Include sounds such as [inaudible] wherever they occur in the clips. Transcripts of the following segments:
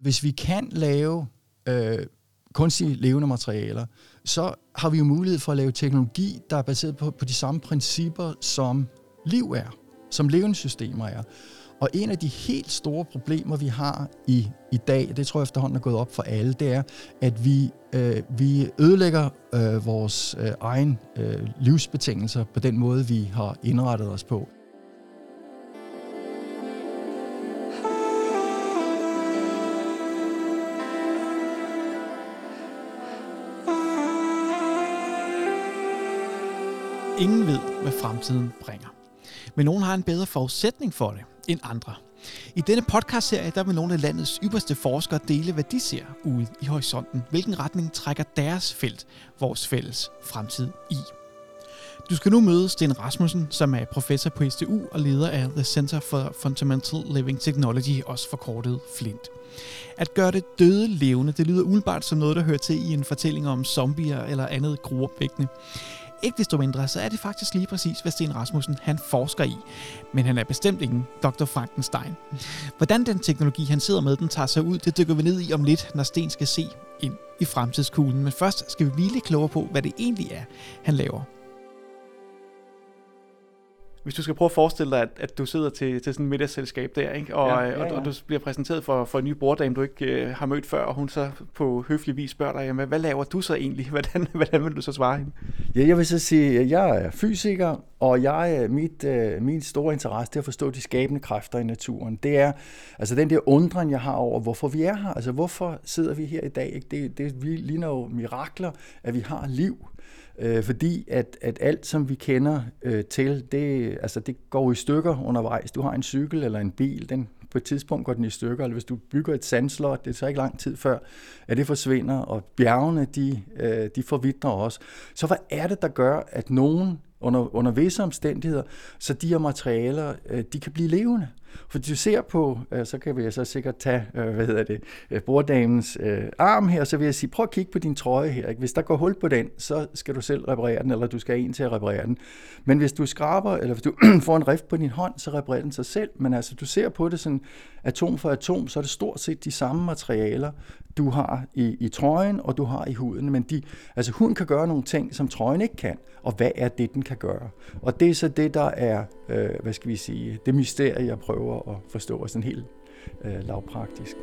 Hvis vi kan lave øh, kunstige levende materialer, så har vi jo mulighed for at lave teknologi, der er baseret på, på de samme principper, som liv er, som levende systemer er. Og en af de helt store problemer, vi har i, i dag, det tror jeg efterhånden er gået op for alle, det er, at vi, øh, vi ødelægger øh, vores øh, egen øh, livsbetingelser på den måde, vi har indrettet os på. Ingen ved, hvad fremtiden bringer. Men nogen har en bedre forudsætning for det end andre. I denne podcastserie der vil nogle af landets ypperste forskere dele, hvad de ser ude i horisonten. Hvilken retning trækker deres felt vores fælles fremtid i. Du skal nu møde Sten Rasmussen, som er professor på STU og leder af The Center for Fundamental Living Technology, også forkortet FLINT. At gøre det døde levende, det lyder umiddelbart som noget, der hører til i en fortælling om zombier eller andet gruopvækkende. Ikke desto mindre, så er det faktisk lige præcis, hvad Sten Rasmussen han forsker i. Men han er bestemt ingen Dr. Frankenstein. Hvordan den teknologi, han sidder med, den tager sig ud, det dykker vi ned i om lidt, når Sten skal se ind i fremtidskuglen. Men først skal vi blive lidt klogere på, hvad det egentlig er, han laver. Hvis du skal prøve at forestille dig, at, at du sidder til, til sådan et middagsselskab der, ikke? Og, ja, ja, ja. Og, og du bliver præsenteret for, for en ny borddame, du ikke øh, har mødt før, og hun så på høflig vis spørger dig, jamen, hvad laver du så egentlig? [laughs] Hvordan, hvordan vil du så svare hende? Ja, jeg vil så sige, at jeg er fysiker, og jeg, mit, øh, min store interesse det er at forstå de skabende kræfter i naturen. Det er altså den der undren, jeg har over, hvorfor vi er her. Altså, hvorfor sidder vi her i dag? Ikke? Det, det ligner jo mirakler, at vi har liv. Øh, fordi at, at alt, som vi kender øh, til, det, altså det går i stykker undervejs. Du har en cykel eller en bil, den på et tidspunkt går den i stykker, eller hvis du bygger et sandslot, det tager ikke lang tid før, at det forsvinder, og bjergene, de, øh, de forvidner også. Så hvad er det, der gør, at nogen under, under visse omstændigheder, så de her materialer, øh, de kan blive levende? For du ser på, øh, så kan vi så sikkert tage, øh, hvad hedder det, øh, øh, arm her, så vil jeg sige, prøv at kigge på din trøje her. Hvis der går hul på den, så skal du selv reparere den, eller du skal have en til at reparere den. Men hvis du skraber, eller hvis du [clears throat] får en rift på din hånd, så reparerer den sig selv. Men altså, du ser på det sådan atom for atom, så er det stort set de samme materialer, du har i, i trøjen, og du har i huden. Men de, altså, huden kan gøre nogle ting, som trøjen ikke kan. Og hvad er det, den kan gøre? Og det er så det, der er, øh, hvad skal vi sige, det mysterie, jeg prøver prøver at forstå sådan helt øh, lavpraktisk.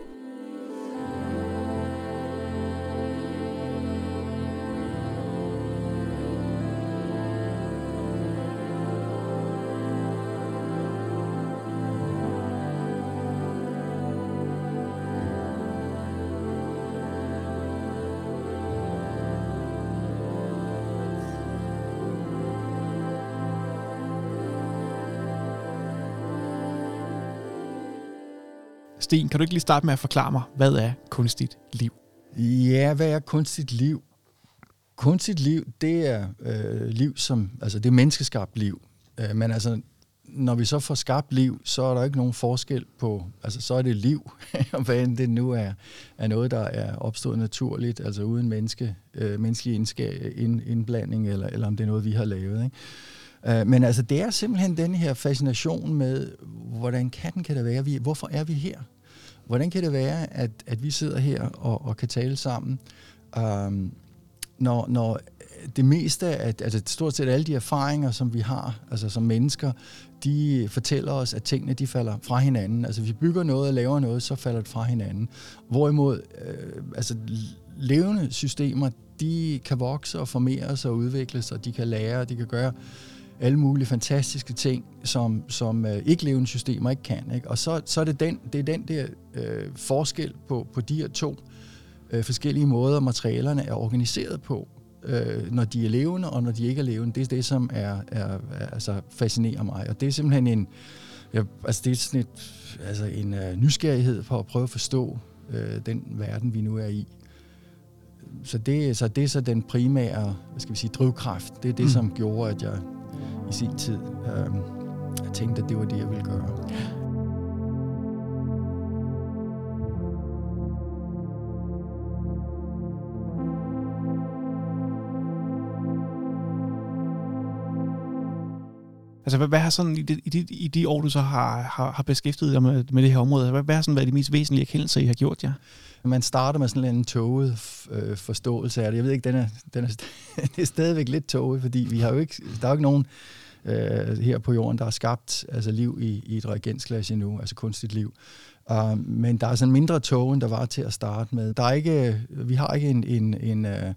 Sten, kan du ikke lige starte med at forklare mig, hvad er kunstigt liv? Ja, hvad er kunstigt liv? Kunstigt liv, det er øh, liv som, altså det er menneskeskabt liv. Øh, men altså, når vi så får skabt liv, så er der ikke nogen forskel på, altså så er det liv, [laughs] hvad end det nu er, er noget, der er opstået naturligt, altså uden menneske, øh, menneskelig ind, indblanding, eller, eller om det er noget, vi har lavet. Ikke? Øh, men altså, det er simpelthen den her fascination med, hvordan kan, kan det være, vi, hvorfor er vi her? Hvordan kan det være, at, at vi sidder her og, og kan tale sammen, um, når, når det meste af, altså stort set alle de erfaringer, som vi har, altså som mennesker, de fortæller os, at tingene de falder fra hinanden. Altså vi bygger noget og laver noget, så falder det fra hinanden. Hvorimod øh, altså, levende systemer, de kan vokse og formere sig og udvikle sig, de kan lære, de kan gøre alle mulige fantastiske ting, som, som øh, ikke-levende systemer ikke kan. Ikke? Og så, så er det den, det er den der øh, forskel på, på de her to øh, forskellige måder, materialerne er organiseret på, øh, når de er levende og når de ikke er levende. Det er det, som er, er, er, altså fascinerer mig. Og det er simpelthen en, ja, altså det er sådan et, altså en uh, nysgerrighed for at prøve at forstå øh, den verden, vi nu er i. Så det, så det er så den primære hvad skal vi sige, drivkraft. Det er det, mm. som gjorde, at jeg i sin tid. Øh, jeg tænkte, at det var det, jeg ville gøre. Altså, hvad, hvad har sådan i de, i, de, i de år, du så har, har, har beskæftiget dig med, med det her område, hvad, hvad har sådan været de mest væsentlige erkendelser, I har gjort jer? Ja? Man starter med sådan en tåget øh, forståelse af det. Jeg ved ikke, den er, den er, [laughs] det er stadigvæk lidt tåget, fordi vi har jo ikke, der er jo ikke nogen øh, her på jorden, der har skabt altså liv i, i et reagensglas endnu, altså kunstigt liv. Uh, men der er sådan mindre tog, end der var til at starte med. Der er ikke, vi har ikke en, en, en, uh,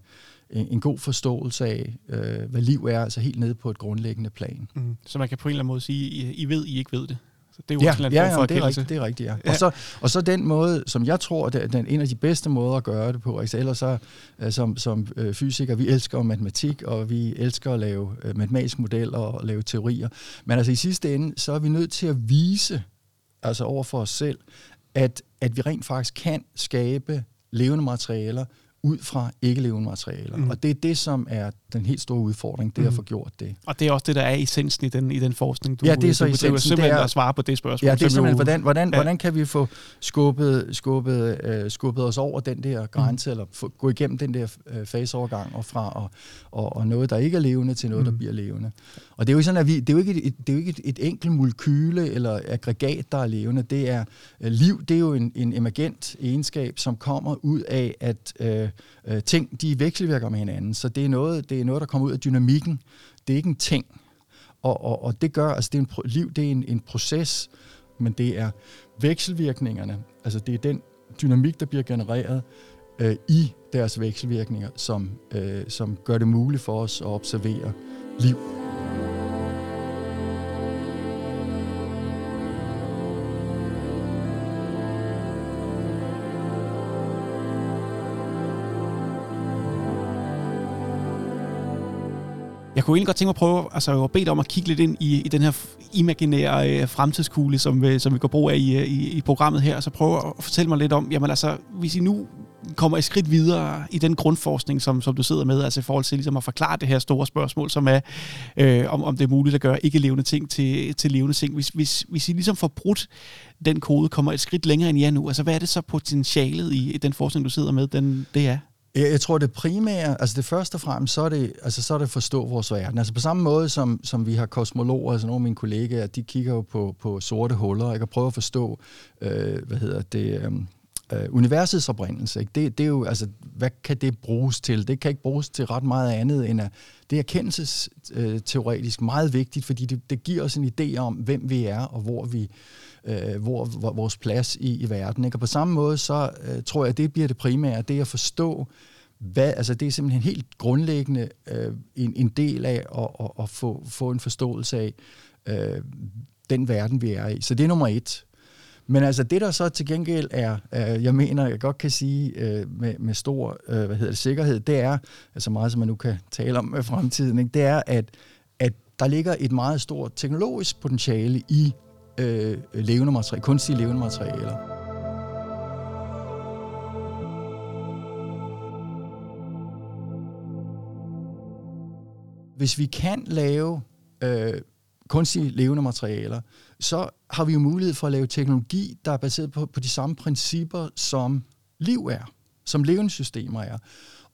en, en god forståelse af, uh, hvad liv er, altså helt nede på et grundlæggende plan. Mm. Så man kan på en eller anden måde sige, I, I ved, I ikke ved det. Så det er jo ja, også en ja, ja, det er rigtigt, det er rigtigt, ja. ja. Og, så, og så den måde, som jeg tror, det er den, en af de bedste måder at gøre det på, altså ellers så, som, som øh, fysikere, vi elsker matematik, og vi elsker at lave øh, matematiske modeller og lave teorier, men altså i sidste ende, så er vi nødt til at vise, altså over for os selv, at, at vi rent faktisk kan skabe levende materialer, ud fra ikke-levende materialer. Mm. Og det er det, som er den helt store udfordring, det mm. at få gjort det. Og det er også det, der er essensen i den, i den forskning, du Ja, det er så du essensen. simpelthen det er, at svare på det spørgsmål. Ja, det er simpelthen, hvordan, hvordan, ja. hvordan kan vi få skubbet, skubbet, uh, skubbet os over den der grænse, mm. eller få, gå igennem den der uh, faseovergang, og fra og, og, og noget, der ikke er levende, til noget, mm. der bliver levende. Og det er jo sådan, at vi, det er jo ikke, et, det er jo ikke et, et enkelt molekyle eller aggregat, der er levende. Det er uh, liv, det er jo en, en emergent egenskab, som kommer ud af, at uh, øh, ting, de vekselvirker med hinanden. Så det er noget, det er noget der kommer ud af dynamikken. Det er ikke en ting. Og, og, og det gør, altså det er en, liv det er en, en proces, men det er vekselvirkningerne, altså det er den dynamik, der bliver genereret øh, i deres vekselvirkninger, som, øh, som gør det muligt for os at observere liv. Jeg kunne egentlig godt tænke mig at prøve, altså jeg var bedt om at kigge lidt ind i, i den her imaginære øh, fremtidskugle, som, øh, som vi går brug af i, øh, i, i programmet her, så prøve at fortælle mig lidt om, jamen altså, hvis I nu kommer et skridt videre i den grundforskning, som, som du sidder med, altså i forhold til ligesom at forklare det her store spørgsmål, som er, øh, om, om det er muligt at gøre ikke-levende ting til, til levende ting. Hvis, hvis, hvis I ligesom får brudt den kode, kommer et skridt længere end I er nu, altså hvad er det så potentialet i, i den forskning, du sidder med, den, det er? Jeg, jeg tror, det primære, altså det første og fremmest, så er det, altså så er det at forstå vores verden. Altså på samme måde, som, som vi har kosmologer, altså nogle af mine kollegaer, de kigger jo på, på sorte huller, og jeg at forstå, øh, hvad hedder det, øh, øh, universets oprindelse. Ikke? Det, det er jo, altså, hvad kan det bruges til? Det kan ikke bruges til ret meget andet end at det er erkendelsesteoretisk meget vigtigt, fordi det, det giver os en idé om, hvem vi er og hvor vi øh, hvor, hvor vores plads i, i verden. Ikke? Og på samme måde, så øh, tror jeg, at det bliver det primære, det at forstå, hvad, altså det er simpelthen helt grundlæggende øh, en, en del af at, at, at få, få en forståelse af øh, den verden, vi er i. Så det er nummer et. Men altså det, der så til gengæld er, øh, jeg mener, jeg godt kan sige øh, med, med stor øh, hvad hedder det, sikkerhed, det er, altså meget som man nu kan tale om med fremtiden, ikke, det er, at, at der ligger et meget stort teknologisk potentiale i øh, levende materialer, kunstige levende materialer. Hvis vi kan lave øh, kunstige levende materialer, så har vi jo mulighed for at lave teknologi, der er baseret på, på de samme principper, som liv er, som levende systemer er.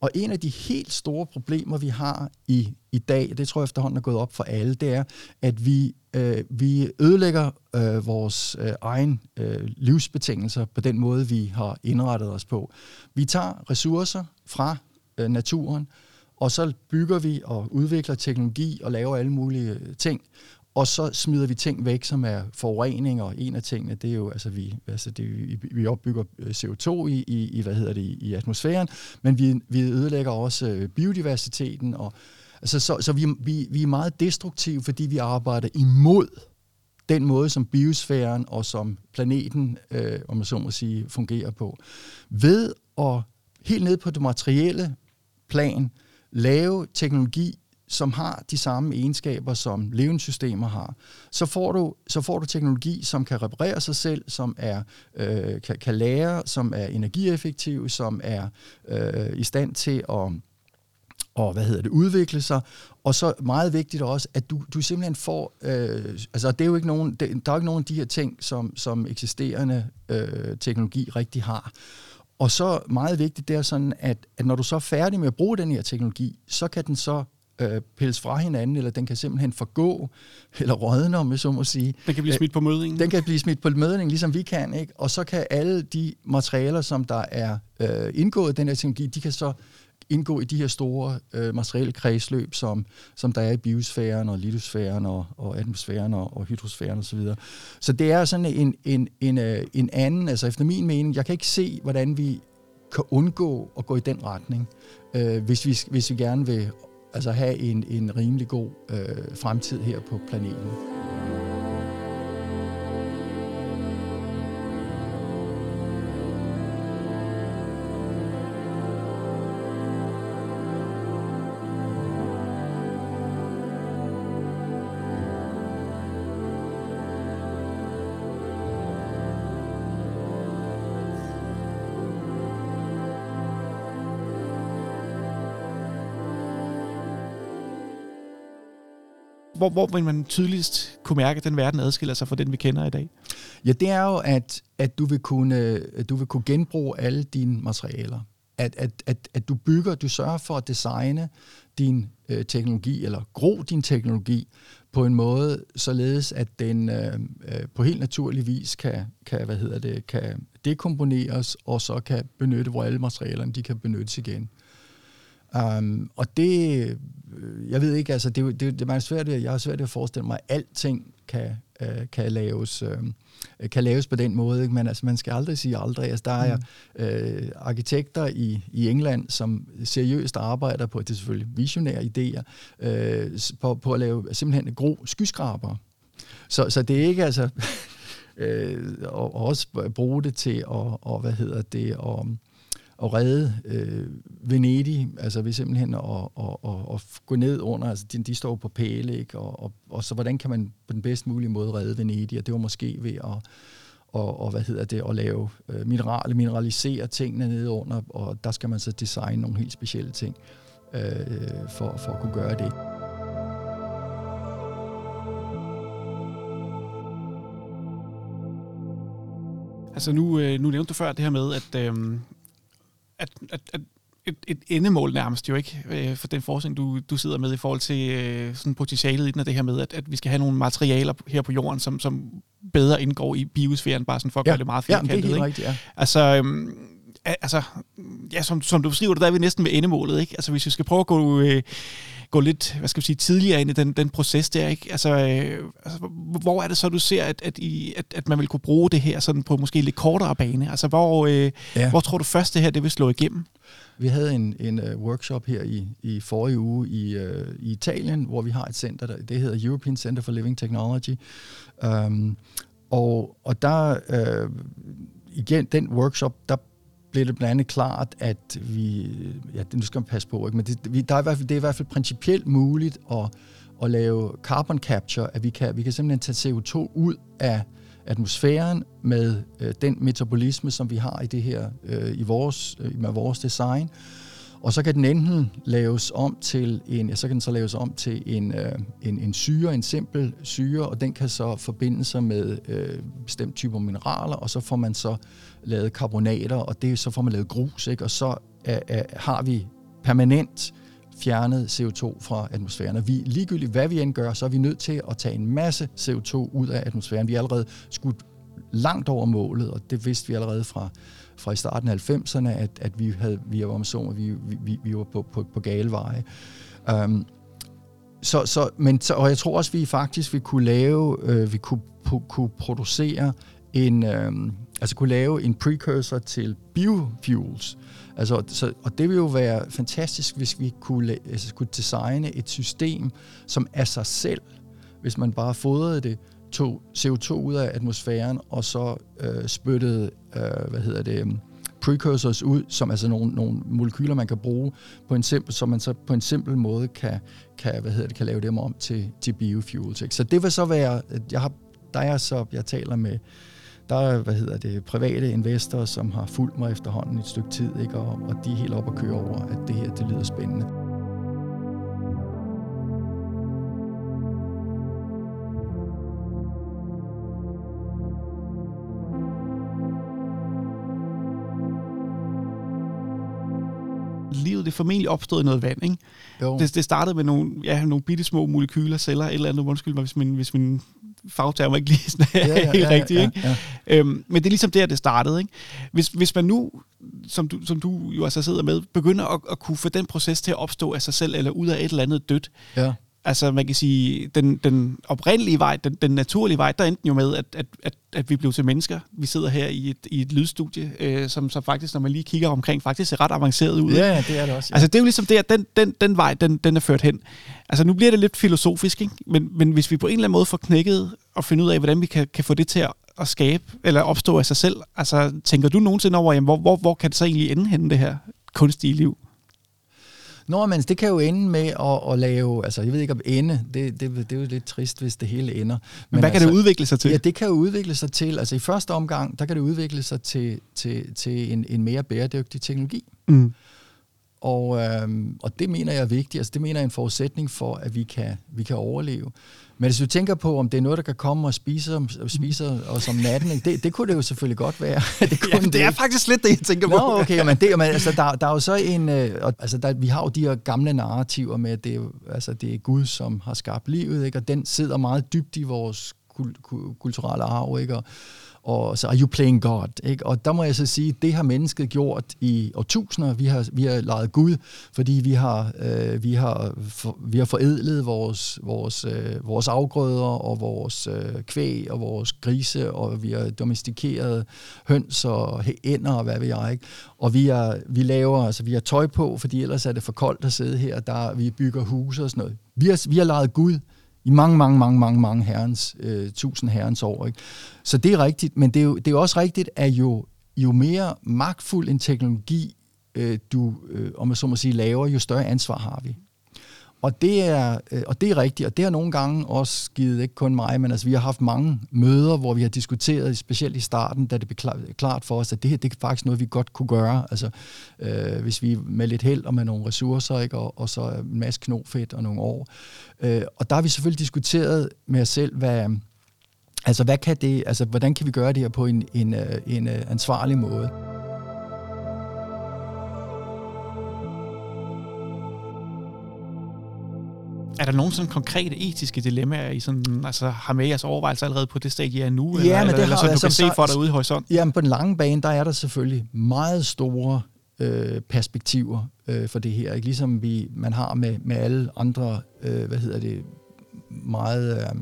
Og en af de helt store problemer, vi har i, i dag, det tror jeg efterhånden er gået op for alle, det er, at vi, øh, vi ødelægger øh, vores øh, egen øh, livsbetingelser på den måde, vi har indrettet os på. Vi tager ressourcer fra øh, naturen, og så bygger vi og udvikler teknologi og laver alle mulige øh, ting, og så smider vi ting væk, som er forurening, og en af tingene, det er jo, altså vi, altså det, vi opbygger øh, CO2 i, i, i hvad hedder det, i atmosfæren, men vi, vi ødelægger også øh, biodiversiteten, og altså, så, så vi, vi, vi er meget destruktive, fordi vi arbejder imod den måde, som biosfæren og som planeten, øh, om man så må sige, fungerer på. Ved at helt ned på det materielle plan, lave teknologi, som har de samme egenskaber, som levende systemer har, så får du, så får du teknologi, som kan reparere sig selv, som er øh, kan, kan lære, som er energieffektiv, som er øh, i stand til at og hvad hedder det, udvikle sig, og så meget vigtigt også, at du, du simpelthen får, øh, altså det er jo ikke nogen, det, der er jo ikke nogen af de her ting, som, som eksisterende øh, teknologi rigtig har. Og så meget vigtigt, det er sådan, at, at når du så er færdig med at bruge den her teknologi, så kan den så øh, pilles fra hinanden, eller den kan simpelthen forgå, eller rådne, om jeg så må sige. Den kan blive smidt på mødningen? Den kan blive smidt på mødningen, ligesom vi kan, ikke? Og så kan alle de materialer, som der er øh, indgået i den her teknologi, de kan så indgå i de her store øh, materielle kredsløb, som, som der er i biosfæren og litosfæren og, og atmosfæren og, og hydrosfæren osv. Så, videre. så det er sådan en, en, en, øh, en anden, altså efter min mening, jeg kan ikke se, hvordan vi kan undgå at gå i den retning, øh, hvis, vi, hvis vi gerne vil altså have en, en rimelig god øh, fremtid her på planeten. Hvor, hvor vil man tydeligst kunne mærke, at den verden adskiller sig fra den, vi kender i dag? Ja, det er jo, at, at du, vil kunne, du vil kunne genbruge alle dine materialer. At, at, at, at du bygger, du sørger for at designe din øh, teknologi, eller gro din teknologi, på en måde, således at den øh, øh på helt naturlig vis kan, kan, hvad hedder det, kan dekomponeres, og så kan benytte, hvor alle materialerne de kan benyttes igen. Um, og det, øh, jeg ved ikke, altså det, det, det er svært, jeg har svært at forestille mig, at alting kan, uh, kan, laves, uh, kan laves på den måde, ikke? men altså, man skal aldrig sige aldrig. Altså, der er mm. uh, arkitekter i, i England, som seriøst arbejder på, det er selvfølgelig visionære idéer, uh, på, på at lave simpelthen gro skyskraber. Så, så det er ikke altså, [laughs] uh, og også bruge det til at, og, hvad hedder det, og at redde øh, Venedig, altså ved simpelthen at, at, at, at gå ned under, altså de, de står på pæle, ikke? Og, og, og så hvordan kan man på den bedst mulige måde redde Venedig, og det var måske ved at og, og hvad hedder det, at lave øh, mineral, mineralisere tingene nede under, og der skal man så designe nogle helt specielle ting øh, for, for at kunne gøre det. Altså nu, øh, nu nævnte du før det her med, at, øh, at, at, at et, et endemål nærmest jo ikke øh, for den forskning, du, du sidder med i forhold til øh, sådan potentialet i den, og det her med, at, at vi skal have nogle materialer her på jorden, som, som bedre indgår i biosfæren, bare sådan for at ja. gøre det meget firkantet. Ja, det er helt ikke? rigtigt, ja. Altså, øhm, altså ja, som, som du beskriver det, der er vi næsten ved endemålet, ikke? Altså, hvis vi skal prøve at gå... Øh, gå lidt, hvad skal vi sige, tidligere ind i den, den proces der, ikke? Altså, øh, altså, hvor er det så, du ser, at, at, I, at, at man vil kunne bruge det her sådan på måske lidt kortere bane? Altså, hvor, øh, ja. hvor tror du først, det her det vil slå igennem? Vi havde en, en uh, workshop her i, i forrige uge i, uh, i Italien, hvor vi har et center, der, det hedder European Center for Living Technology. Um, og, og der, uh, igen, den workshop, der blev det blandt andet klart, at vi, ja, nu skal man passe på, ikke? men det, vi, der er i hvert fald, det er i hvert fald principielt muligt at, at lave carbon capture, at vi kan, vi kan simpelthen tage CO2 ud af atmosfæren med øh, den metabolisme, som vi har i det her, øh, i vores, øh, med vores design, og så kan den enten laves om til en, ja, så kan den så laves om til en, øh, en, en syre, en simpel syre, og den kan så forbinde sig med øh, bestemt typer mineraler, og så får man så lavet karbonater, og det så får man lavet grus, ikke? og så øh, øh, har vi permanent fjernet CO2 fra atmosfæren. Og vi, ligegyldigt hvad vi end gør, så er vi nødt til at tage en masse CO2 ud af atmosfæren. Vi er allerede skudt langt over målet, og det vidste vi allerede fra fra i starten af 90'erne, at, at vi havde, vi var så, vi, vi, vi var på, på, på gale veje. Um, så, så, men, så, og jeg tror også, vi faktisk vi kunne lave, øh, vi kunne, pu, kunne producere en, øh, altså kunne lave en precursor til biofuels. Altså, så, og det ville jo være fantastisk, hvis vi kunne, altså, kunne designe et system, som af sig selv, hvis man bare fodrede det, tog CO2 ud af atmosfæren, og så øh, spyttede, øh, hvad hedder det, precursors ud, som altså nogle, nogle molekyler, man kan bruge på en simpel, så man så på en simpel måde kan, kan, hvad hedder det, kan lave dem om til, til biofuels. Ikke? Så det vil så være, jeg har, der er så, jeg taler med, der er, hvad hedder det, private investorer, som har fulgt mig efterhånden et stykke tid, ikke? Og, og de er helt op at køre over, at det her, det lyder spændende. Det formentlig opstået i noget vand, ikke? Jo. Det, det startede med nogle, ja, nogle bitte små molekyler, celler, et eller andet, undskyld mig, hvis min, hvis min fagterm ikke lige [laughs] sådan ja, ja, helt ja, rigtig, ja, ikke? Ja. Øhm, men det er ligesom der, det startede, ikke? Hvis, hvis man nu, som du, som du jo altså sidder med, begynder at, at kunne få den proces til at opstå af sig selv, eller ud af et eller andet dødt, ja. Altså man kan sige, den, den oprindelige vej, den, den naturlige vej, der endte jo med, at, at, at, at vi blev til mennesker. Vi sidder her i et, i et lydstudie, øh, som så faktisk, når man lige kigger omkring, faktisk ser ret avanceret ud. Ja, ja det er det også. Ja. Altså det er jo ligesom det, at den, den, den vej, den, den er ført hen. Altså nu bliver det lidt filosofisk, ikke? Men, men hvis vi på en eller anden måde får knækket og finde ud af, hvordan vi kan, kan få det til at, at skabe, eller opstå af sig selv, altså tænker du nogensinde over, jamen, hvor, hvor, hvor kan det så egentlig ende henne, det her kunstige liv? Men det kan jo ende med at, at lave, altså jeg ved ikke om ende, det, det, det er jo lidt trist, hvis det hele ender. Men, men hvad altså, kan det udvikle sig til? Ja, det kan jo udvikle sig til, altså i første omgang, der kan det udvikle sig til, til, til en, en mere bæredygtig teknologi. Mm. Og, øhm, og det mener jeg er vigtigt, altså det mener jeg er en forudsætning for, at vi kan, vi kan overleve. Men hvis du tænker på, om det er noget, der kan komme og spise, og spise os om natten, ikke? Det, det kunne det jo selvfølgelig godt være. [laughs] det, kunne ja, det, det er faktisk lidt det, jeg tænker på. Nå, [laughs] okay, men, det, men altså, der, der er jo så en... Øh, altså, der, vi har jo de her gamle narrativer med, at det er, altså, det er Gud, som har skabt livet, ikke? og den sidder meget dybt i vores kulturelle arv, ikke? Og, og så are you playing God? Ikke? Og der må jeg så sige, det har mennesket gjort i årtusinder. Vi har, vi har lejet Gud, fordi vi har, øh, vi har, for, vi har forædlet vores, vores, øh, vores afgrøder og vores øh, kvæg og vores grise, og vi har domestikeret høns og ænder og hvad ved jeg. Ikke? Og vi, er, vi laver, altså vi har tøj på, fordi ellers er det for koldt at sidde her. Der, vi bygger huse og sådan noget. Vi har, vi har lejet Gud i mange, mange, mange, mange, mange herrens, øh, tusind herrens år. Ikke? Så det er rigtigt, men det er jo, det er jo også rigtigt, at jo, jo mere magtfuld en teknologi, øh, du, øh, om man så må sige, laver, jo større ansvar har vi. Og det, er, øh, og det er rigtigt, og det har nogle gange også givet, ikke kun mig, men altså vi har haft mange møder, hvor vi har diskuteret, specielt i starten, da det blev klart for os, at det her, det er faktisk noget, vi godt kunne gøre, altså øh, hvis vi med lidt held og med nogle ressourcer, ikke, og, og så en masse knofedt og nogle år. Øh, og der har vi selvfølgelig diskuteret med os selv, hvad, altså hvad kan det, altså hvordan kan vi gøre det her på en, en, øh, en, en ansvarlig måde. Er der nogle sådan konkrete etiske dilemmaer, I sådan, altså, har med jeres overvejelser allerede på det stadie, I er nu? Ja, eller, men det eller, har, så du altså, kan se for dig ude i horisonten? Jamen, på den lange bane, der er der selvfølgelig meget store øh, perspektiver øh, for det her. Ikke? Ligesom vi, man har med, med alle andre, øh, hvad hedder det, meget... Øh,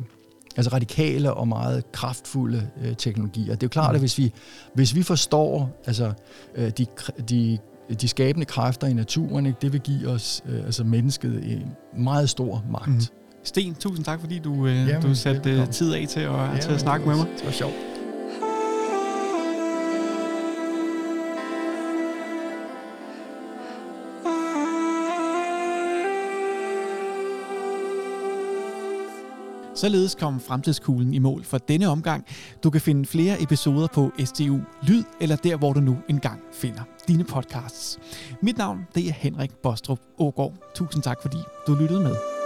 altså radikale og meget kraftfulde øh, teknologier. Det er jo klart, mm. at hvis vi, hvis vi forstår altså, øh, de, de de skabende kræfter i naturen, ikke, det vil give os, øh, altså mennesket, en meget stor magt. Mm. Sten, tusind tak, fordi du, øh, Jamen, du satte øh, tid af til at, ja, til at snakke med mig. Det var sjovt. Således kom Fremtidskuglen i mål for denne omgang. Du kan finde flere episoder på STU Lyd, eller der, hvor du nu engang finder dine podcasts. Mit navn det er Henrik Bostrup Ågaard. Tusind tak, fordi du lyttede med.